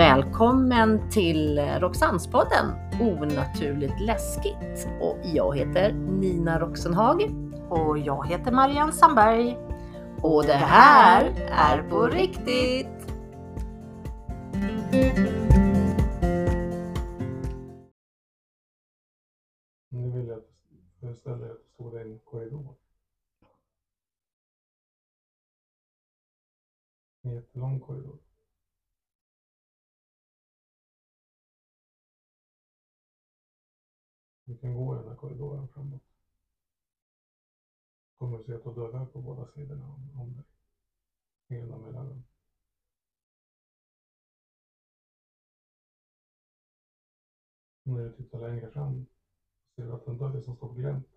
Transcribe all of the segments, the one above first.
Välkommen till Roxannespodden Onaturligt läskigt. Och jag heter Nina Roxenhag. Och jag heter Marianne Sandberg. Och det här är på riktigt! Nu vill jag att du föreställer dig att du står i en korridor. En jättelång korridor. Du kan gå i den här korridoren framåt. Kommer du se att du har dörrar på båda sidorna om, om dig. Ena mellan När du tittar längre fram ser du att en dörr som står på glänt.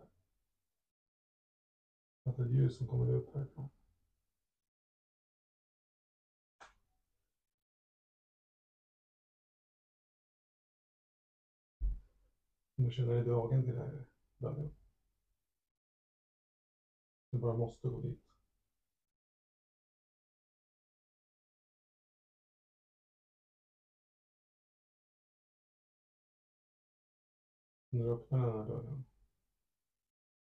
Att det är ett ljus som kommer ut härifrån. Om Du känner dig dragen till den här dörren. Du bara måste gå dit. När du öppnar den här dörren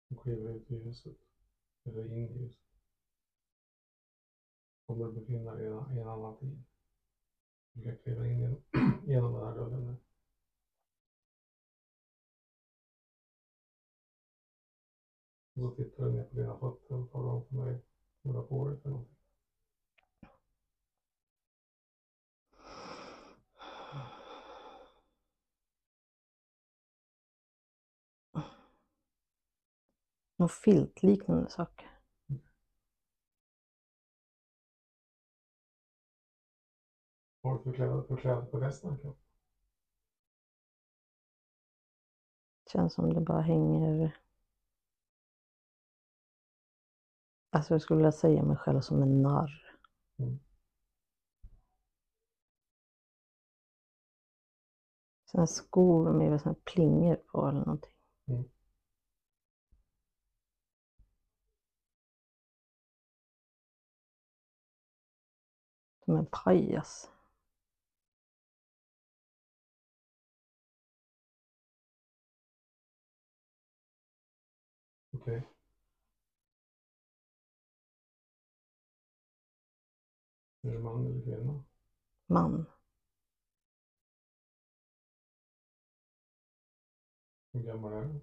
och kliver ut i ljuset, eller in i ljuset, kommer du befinna dig i en, i en annan tid. Du kan kliva in genom, genom den här dörren nu. Och så tittar du ner på dina fötter och talar om för mig vad du har på dig för någonting. Något filtliknande saker. Vad har du för kläder, för kläder på resten av kroppen? Känns som det bara hänger... Alltså jag skulle vilja säga mig själv som en narr. Mm. Här skor med såna plingor på eller någonting. Mm. Som en pajas. Är det man eller kvinna? Man. Hur gammal är du?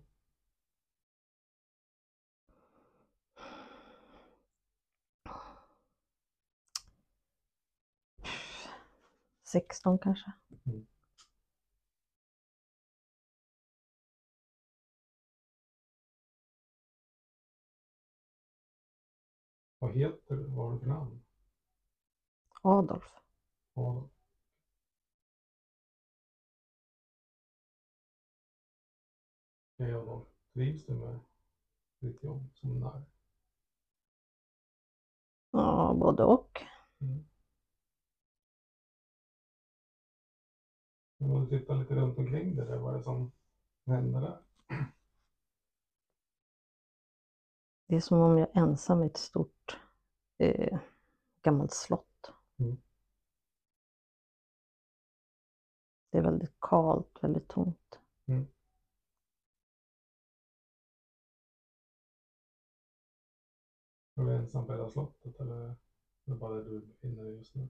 Sexton kanske. Vad heter du? Vad har du för namn? Adolf. Adolf. Okej Adolf, trivs du med ditt jobb som narr? Ja, både och. Mm. Men om du tittar lite runt omkring dig där, vad är det som händer där? Det är som om jag är ensam i ett stort eh, gammalt slott. Det är väldigt kalt, väldigt tomt. Mm. Är du ensam på hela slottet eller är det bara där du befinner dig just nu?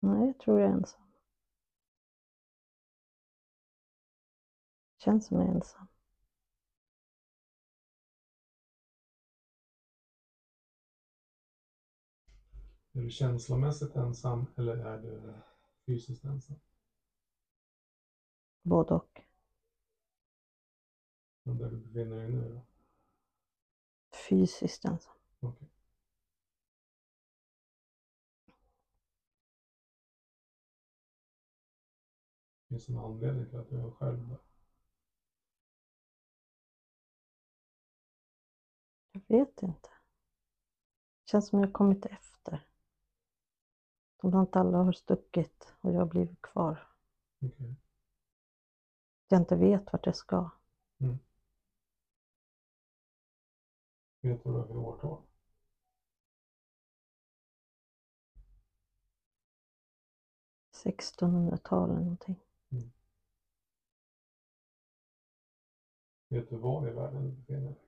Nej, jag tror jag är ensam. Känns som jag är ensam. Är du känslomässigt ensam eller är du fysiskt ensam? Både och. Men där du befinner dig nu då? Fysiskt ensam. Okej. Finns det någon anledning till att du är själv där? Jag vet inte. Känns som jag kommit efter. Inte alla har stuckit och jag blivit kvar. Okej. Jag inte vet vart jag ska. Vet du vad du har för årtal? 1600-tal eller någonting. Vet du var i världen du befinner dig?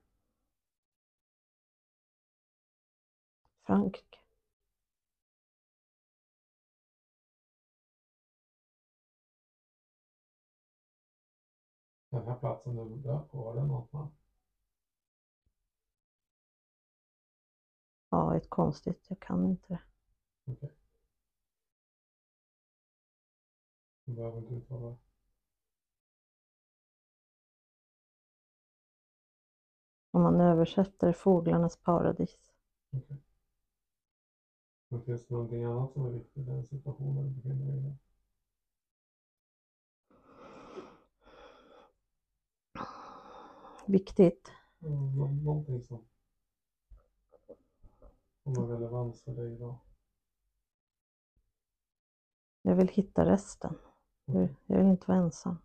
Frankrike. Den här platsen du dör på, var det något namn? Ja, ett konstigt. Jag kan inte det. Okej. Du behöver inte uttala. Om man översätter fåglarnas paradis. Okej. Men finns det någonting annat som är viktigt i den situationen du befinner dig i? Viktigt. Mm, nå- någonting som har relevans för dig idag? Jag vill hitta resten. Jag jag vill inte vara ensam.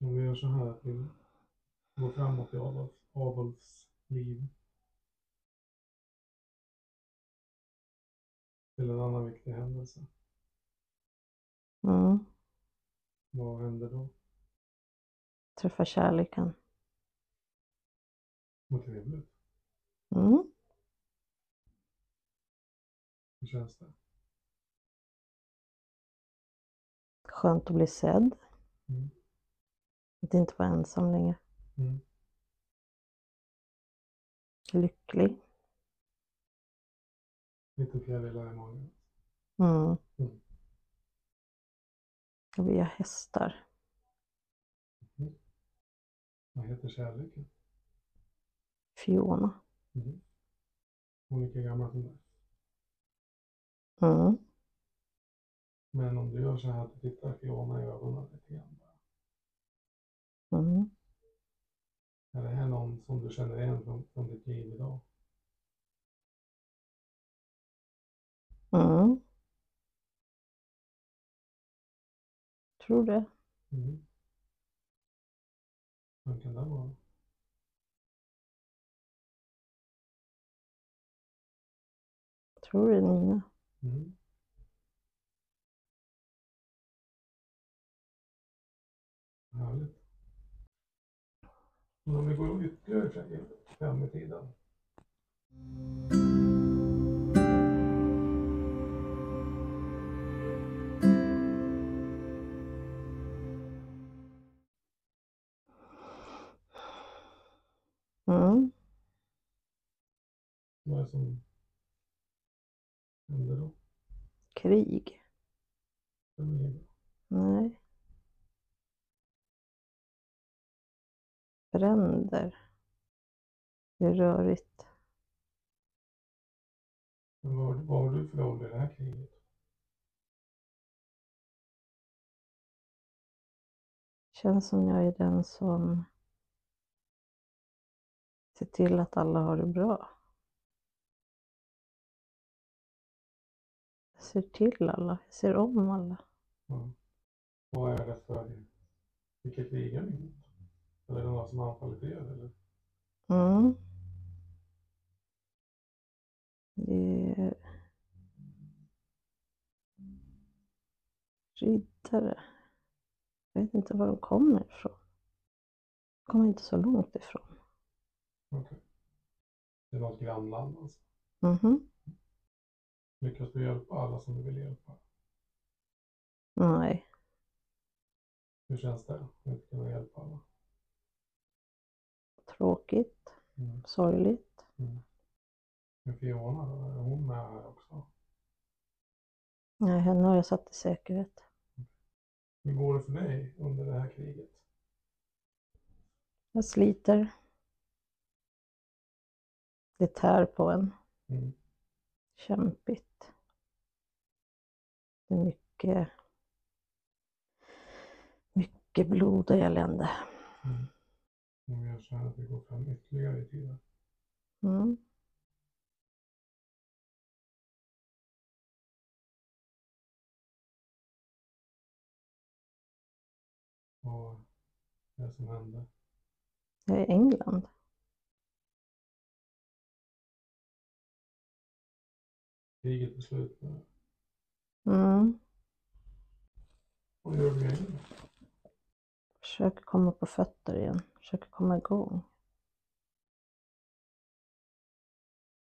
Om vi gör så här att vi går framåt i Adolf, Adolfs liv. Till en annan viktig händelse. Mm. Vad händer då? Träffa kärleken. Vad trevligt. Mm. Hur känns det? Skönt att bli sedd. Mm. Att inte vara ensam längre. Mm. Lycklig. Lite fjärilar i magen. Mm. Mm. Vi har hästar. Vad heter kärleken? Fiona. Mm. Hon är lika gammal som dig. Mm. Men om du gör så här att du tittar Fiona i ögonen lite grann. bara. Mm. Är det här någon som du känner igen från, från ditt liv idag? Mm. Tror det. Mm. Vem kan det vara? Tror det Nina. Mm. Härligt. Men om vi går ytterligare fram i tiden. Mm. Vad är det som händer då? Krig. Bra. Nej. Bränder. Det är rörigt. Men vad, vad har du för roll i det här kriget? Känns som jag är den som ser till att alla har det bra. Jag ser till alla. Jag ser om alla. Ja. Vad är det för, vilka krigar ni mot? Eller är det några som har anfallit er? Eller? Mm. Det är riddare. Jag vet inte var de kommer ifrån. De kommer inte så långt ifrån. Okej. Det är något grannland alltså. Mhm. Lyckas du hjälpa alla som du vill hjälpa? Nej, Hur känns det att inte kunna hjälpa alla? tråkigt, Mm. sorgligt. Mm. Men Fiona då, är hon med här också? Nej, henne har jag satt i säkerhet. Hur går det för dig under det här kriget? Jag sliter. Det tär på en. Mm. Kämpigt. Det är mycket, mycket blod och elände. Mm. Gör så här att vi går fram ytterligare i tiden. Mm. Är det som hände? Jag är i England. Kriget är slut nu. Mm. Vad gör du nu? Försöker komma på fötter igen. Försöker komma igång.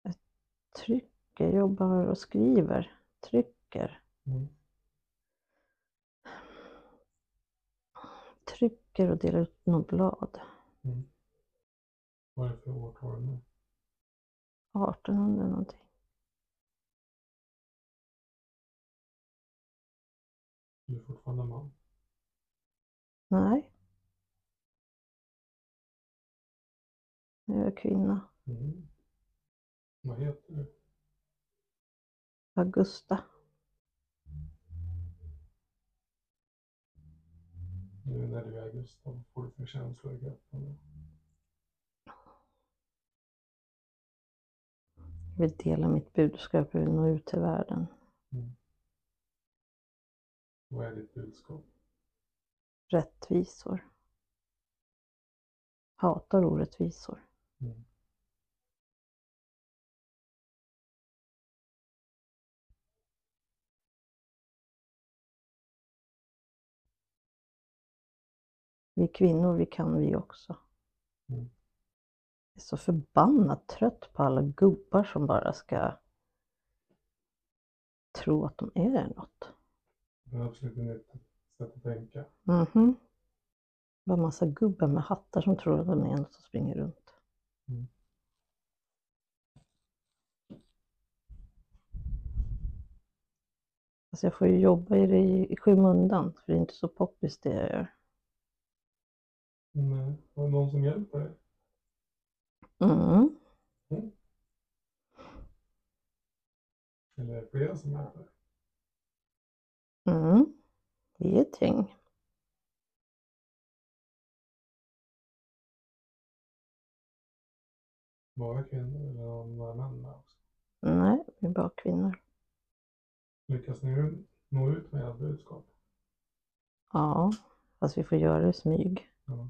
Jag trycker, jobbar och skriver. Trycker. Mm. Trycker och delar ut något blad. Mm. Vad är det för årtal nu? 1800 någonting. Du är fortfarande man. Nej. Jag är kvinna. Mm. Vad heter du? Augusta. Nu när du är augusti, vad får du för känslor i kroppen? Jag vill dela mitt budskap, jag vill nå ut till världen. Vad är ditt budskap? Rättvisor. Hatar orättvisor. Mm. Vi kvinnor, vi kan vi också. Mm. Jag är så förbannat trött på alla gubbar som bara ska tro att de är något. Det är absolut ett nytt sätt att tänka. Mhm. Bara massa gubbar med hattar som tror att de är något som springer runt. Mm. Alltså jag får ju jobba i det i i skymundan, för det är inte så poppis det jag gör. Men var det någon som hjälper dig? Mm. Eller är det flera som hjälper dig? Mm. Vi är ett gäng. Bara kvinnor eller några män med också? Nej, vi är bara kvinnor. Lyckas ni nå ut med ert budskap? Ja, fast vi får göra det i smyg. Ja.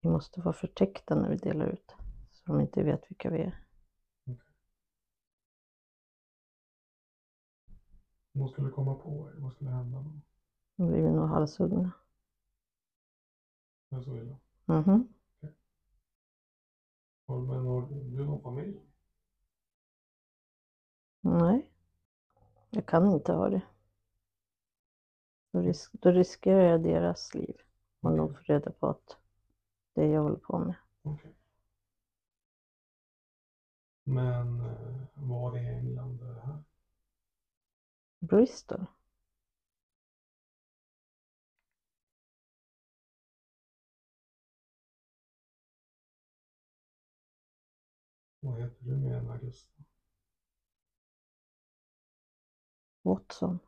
Vi måste vara förtäckta när vi delar ut, så de inte vet vilka vi är. Om de skulle komma på er, vad skulle hända då? Då blir vi nog halshuggna. Det är så illa. Mhm. Har- Men har du någon familj? Nej, jag kan inte ha det. Då, risk, då riskerar jag deras liv om de får reda på att det jag håller på med. Okej. Men eh, var i England? Bristol, Vad heter du med en augusti? Watson,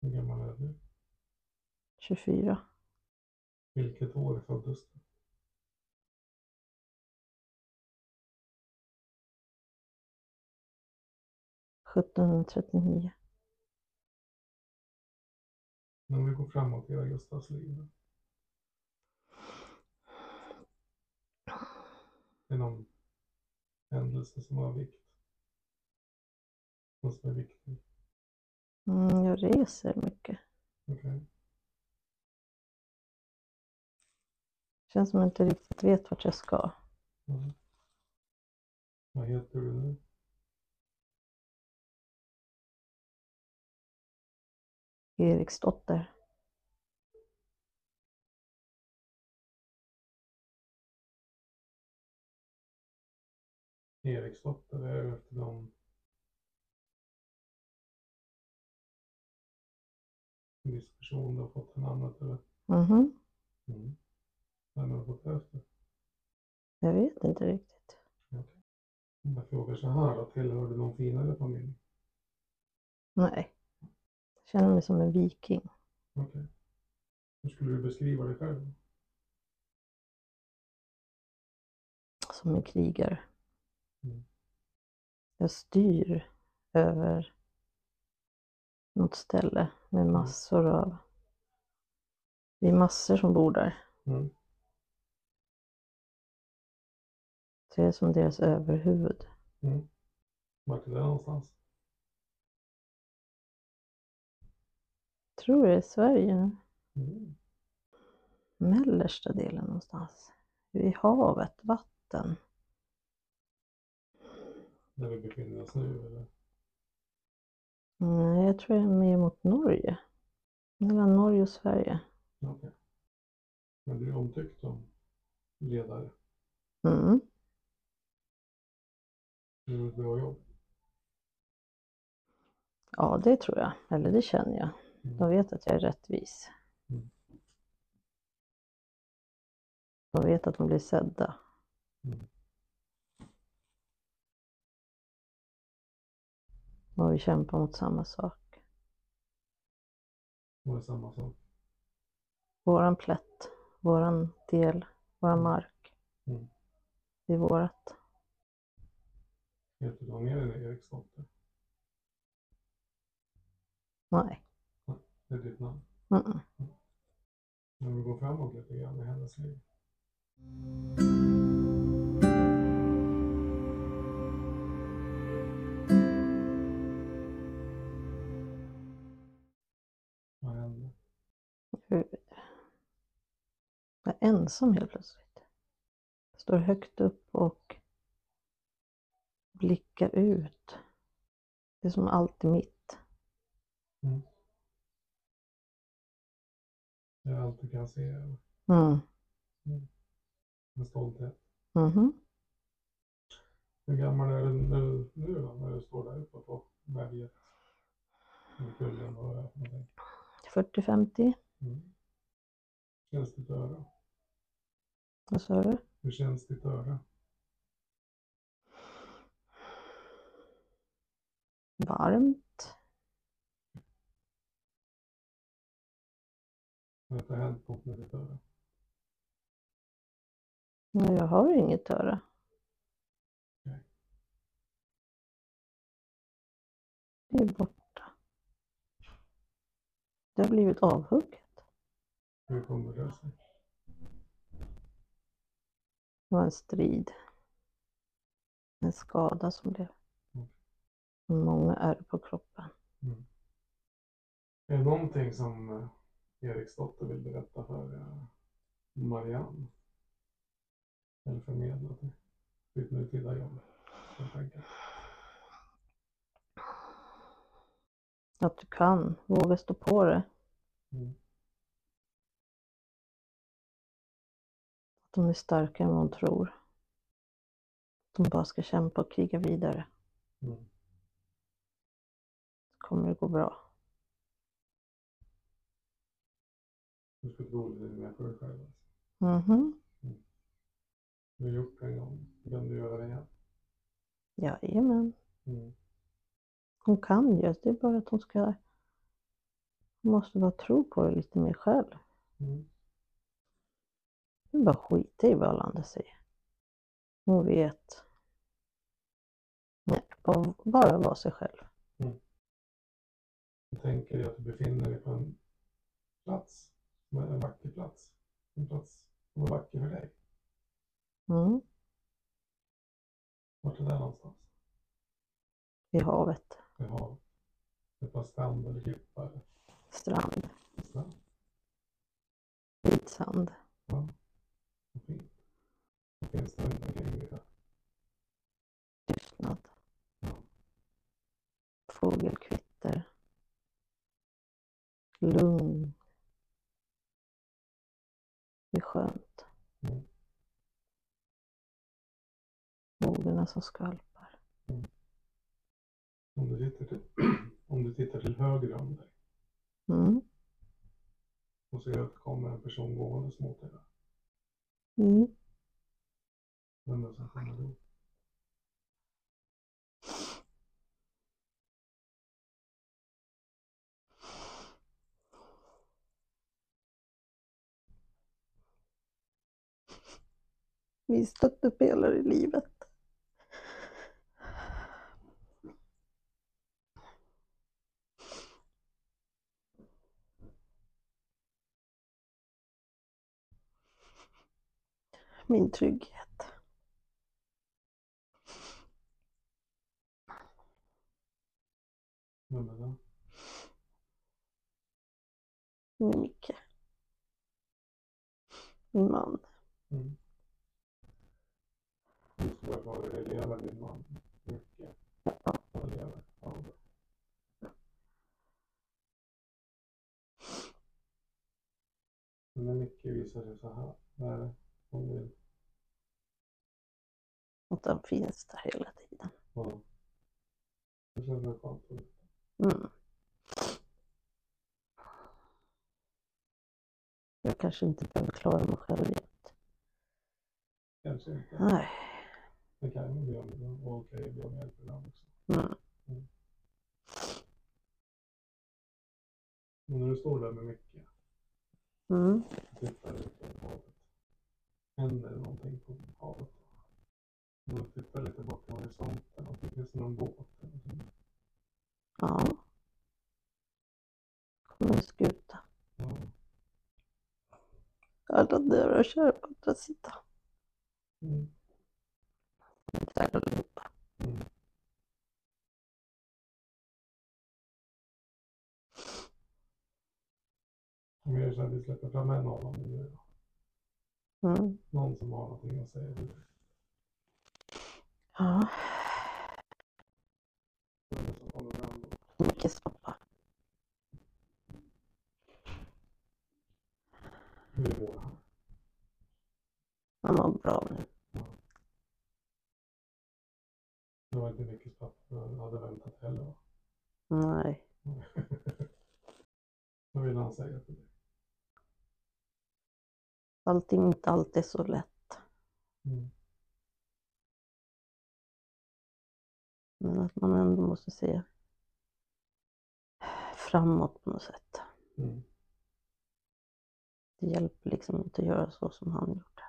Hur gammal är du? 24. Vilket år föddes du? –1739. När vi går framåt i Augustas liv. då? Det är någon händelse som har vikt. Något som är viktigt. Mm, jag reser mycket. Okej. Känns som jag inte riktigt vet vart jag ska. Mm. Vad heter du nu? Eriksdotter. Eriksdotter, är efter någon viss person du har fått namnet eller? Mhm. Mm. Vem har du fått det efter? Jag vet inte riktigt. Om jag frågar så här då, tillhör du någon finare familj? Nej. Känner mig som en viking. Okej. Hur skulle du beskriva dig själv? Som en krigare. Mm. Jag styr över något ställe med massor av... Vi är massor som bor där. Mm. Så jag är som deras överhuvud. Mm. Vart är det någonstans? Tror det är Sverige nu. Mm. Mellersta delen någonstans. Vid havet, vatten. Där vi befinner oss nu eller? Nej, jag tror jag är mer mot Norge. Mellan Norge och Sverige. Okej. Men du är omtyckt som ledare. Mm. Du gör ett bra jobb. Ja, det tror jag. Eller det känner jag. Mm. De vet att jag är rättvis. Mm. De vet att de blir sedda. Mm. Och vi kämpar mot samma sak. Det är samma sak. Våran plätt, våran del, våran mark. Mm. Det är vårat. Heter du Agneta Eriksdotter? Nej. Det är ditt namn. Mm. När vi går framåt lite grann i hennes liv. Vad hände? Jag är ensam helt plötsligt. Står högt upp och blickar ut. Det är som allt är mitt. Det är allt du kan se Mm. med stolthet. Mhm. Hur gammal är du du, nu då, när du står där uppe på berget? Med kullen och vad det är för någonting. 40-50. Mm. Känns ditt öra? Vad sa du? Hur känns ditt öra? Varmt. Har det inte hänt något med ditt öra? Nej, jag har inget öra. Det är borta. Det har blivit avhugget. Hur kommer det sig? Det var en strid. En skada som blev. Mm. Många ärr på kroppen. Är det någonting som eh, Eriksdotter vill berätta för eh, Marianne? Eller förmedla till ditt nutida jobb? Att du kan våga stå på det. Mm. Att de är starkare än vad de tror. De bara ska kämpa och kriga vidare. Mm. Så kommer det gå bra. Du ska mer på dig själv. Alltså. Mhm. Du har gjort det en gång, kan du göra det igen. Jajamän. Mm. Hon kan ju. Det är bara att hon ska... Hon måste bara tro på det lite mer själv. Mm. Det är bara skita i vad alla andra säger. Hon vet. Nej, bara, bara vara sig själv. Jag tänker dig att du befinner dig på en plats, är en vacker plats. En plats som är vacker för dig. Mm. Vart är det någonstans? Vid havet. Vid havet? Ett par strand eller klippa eller Strand. strand? Vit sand. Ja, vad fint. Vad finns det runt omkring dig? Tystnad. Ja. Fågelkvitter. Lugn. Det är skönt. Mm. Vågorna som skvalpar. Om du tittar till, om du tittar till höger om dig Mm. och ser att det kommer en person gåendes mot dig. Mm. Vem är det som kommer då? min stöttepelare i livet. Min trygghet. Vem är det? Micke. Min man. Mm. Var det lever din man mycket? Han lever. Bra. Men när Micke visar sig så här, vad är det hon vill? Att han finns där hela tiden. Ja. Det känns väl skönt. Mm. Jag kanske inte behöver klara mig själv jämt. Kanske inte. Nej. Det kan ju bli om det och okej, bli om hjälp ibland också. Mm. Men när du står där med Micke Mm. tittar ut på havet. Händer det någonting på havet? Om du tittar lite bort till horisonten och det finns någon båt eller någonting. Ja. Kommer en skuta. Ja. Alla nära och kära på andra sidan. Mm. Där allihopa. Mm. Om gör så att vi släpper fram en av dem nu. Mm. Någon som har någonting att säga. Ja. Mickes pappa. Hur mår han? Han mår bra nu. Det var inte Mickes pappa hade väntat heller? Nej. Vad vill han säga till dig? Allting inte alltid så lätt. Mm. Men att man ändå måste se framåt på något sätt. Mm. Det hjälper liksom inte att göra så som han gjorde.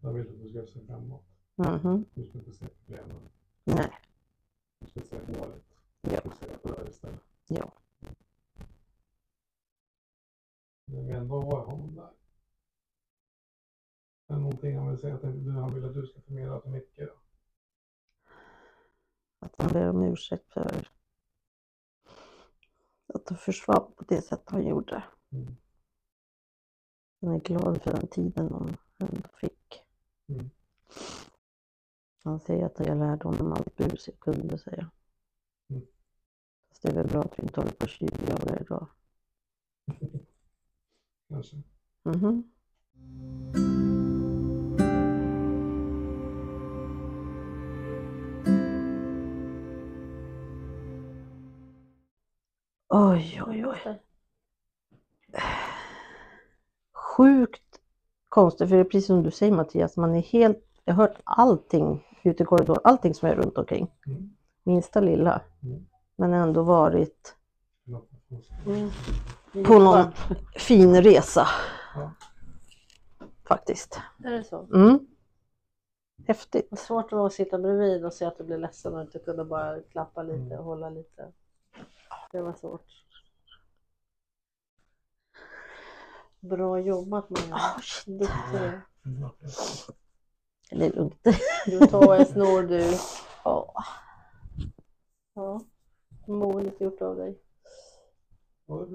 Jag vill att du ska se framåt. Mhm. Du ska inte se problemen. Nej. Du ska se målet. Ja. Du ska se det istället. Ja. Vi ändå har honom där. Är det någonting han vill säga du, han vill att du ska förmedla till Micke? Att han ber om ursäkt för att han försvann på det sätt han gjorde. Mm. Han är glad för den tiden han ändå fick. Mm. Han säger att jag lärde honom allt bus jag kunde säga. Mm. Fast det är väl bra att vi inte håller på och tjuvjagar idag. Kanske. Mhm. Oj, oj, oj. Sjukt konstigt, för det är precis som du säger Mattias, man är helt, jag har hört allting ute i korridoren, allting som är runt omkring. Mm. Minsta lilla. Mm. Men ändå varit få- Mm. på någon fin resa. Ja. Faktiskt. Är det så? Mm. Häftigt. Svårt det var att sitta bredvid och se att du blev ledsen och inte kunde bara klappa lite Mm. och hålla lite. Det var svårt. Bra jobbat Maja. Oh, shit. Duktig. Det är lugnt. Du tar en snor du. Ja. Ja. Modigt gjort av dig.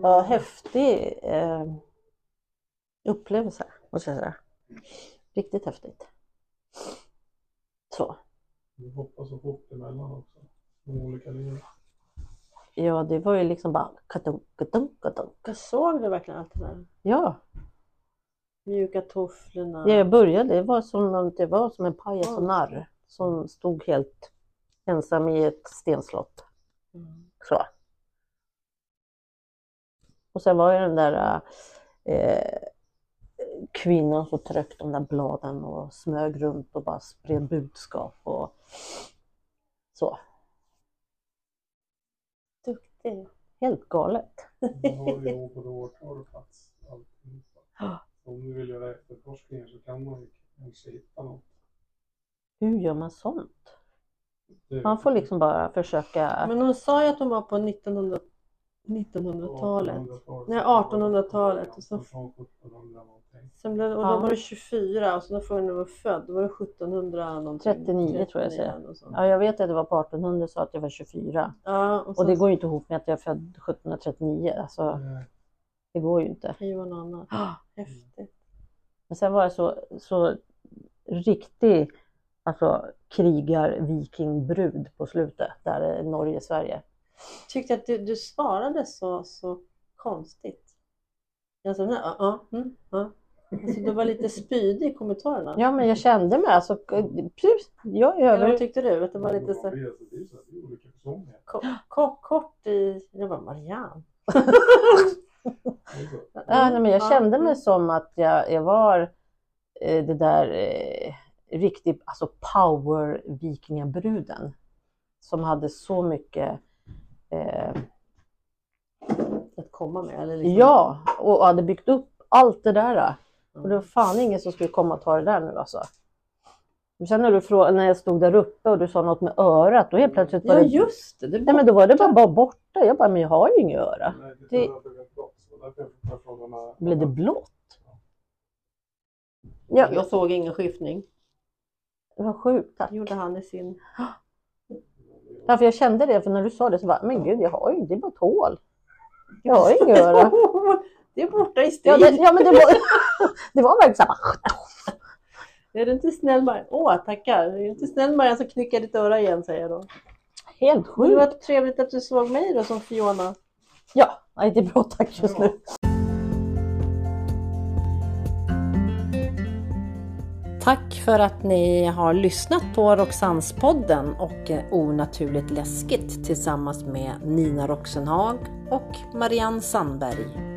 Ja, häftig eh, upplevelse måste jag säga. Riktigt häftigt. Så. Vi hoppar så fort emellan också. De olika linjerna. Ja, det var ju liksom bara katunk, katunk, katunk. Jag såg du verkligen allt det där? Ja, Mjuka tofflorna. det jag började, det var som, det var som en pajas och narr som stod helt ensam i ett stenslott. Mm. Så. Och sen var ju den där eh, kvinnan som tryckte de där bladen och smög runt och bara spred budskap och så. Duktig. Helt galet. Man har ju på plats. Allting. Om du vill göra efterforskningar så kan man ju kanske hitta något. Hur gör man sånt? Det- Man får liksom bara försöka. Men hon sa ju att hon var på 1900 1900-talet. Nej, 1800-talet. Och så- Från 1700 någonting. Sen blev, och Ja. då var det 24 och så då frågade jag när du var född. Då var det 1700 någonting. 39 tror jag säger. Ja, jag vet att det var på 1800 så att jag var 24. Ja, och, Och det går ju inte ihop med att jag är född 1739. Alltså, Eh, det går ju inte. vara något annat. Häftigt. Men sen var jag så, så riktig alltså, krigar-vikingbrud på slutet, där Norge-Sverige. Tyckte att du, du svarade så, så konstigt. Jag sa nej, ja, ja, mm, ja. Alltså, du var lite spydig i kommentarerna. Ja, men jag kände mig alltså, precis, jag är Eller vad över... tyckte du? Att det var lite så kort, kort i... Jag bara, Marianne. Ja, nej, men jag Ja, kände mig som att jag, jag var eh, det där eh, riktigt, alltså power-vikingabruden. Som hade så mycket eh, Att komma med. Eller liksom, Ja, och hade byggt upp allt det där. Och det var fan ingen som skulle komma och ta det där nu alltså. Men sen när, du frå- när jag stod där uppe och du sa något med örat, då helt plötsligt var Ja, det... just det. det Nej men då var det bara, bara borta. Jag bara, men jag har ju inget öra. Nej, det Blev det blått? Ja, Jag såg ingen skiftning. det var sjukt. Tack. Gjorde han i sin... Ja, för jag kände det, för när du sa det så bara, men gud, jag har ju, det är bara ett hål. Jag har inget öra. Det är borta i strid. Ja, det, ja men det var, det var verkligen så här, Är du inte snäll Marianne? Åh, tackar. Är du inte snäll Marianne så knycker jag ditt öra igen, säger jag då. helt Men det var sjukt. trevligt att du såg mig då som Fiona. Ja, nej, det är bra tack just nu. Tack för att ni har lyssnat på Roxannespodden och eh, Onaturligt läskigt tillsammans med Nina Roxenhag och Marianne Sandberg.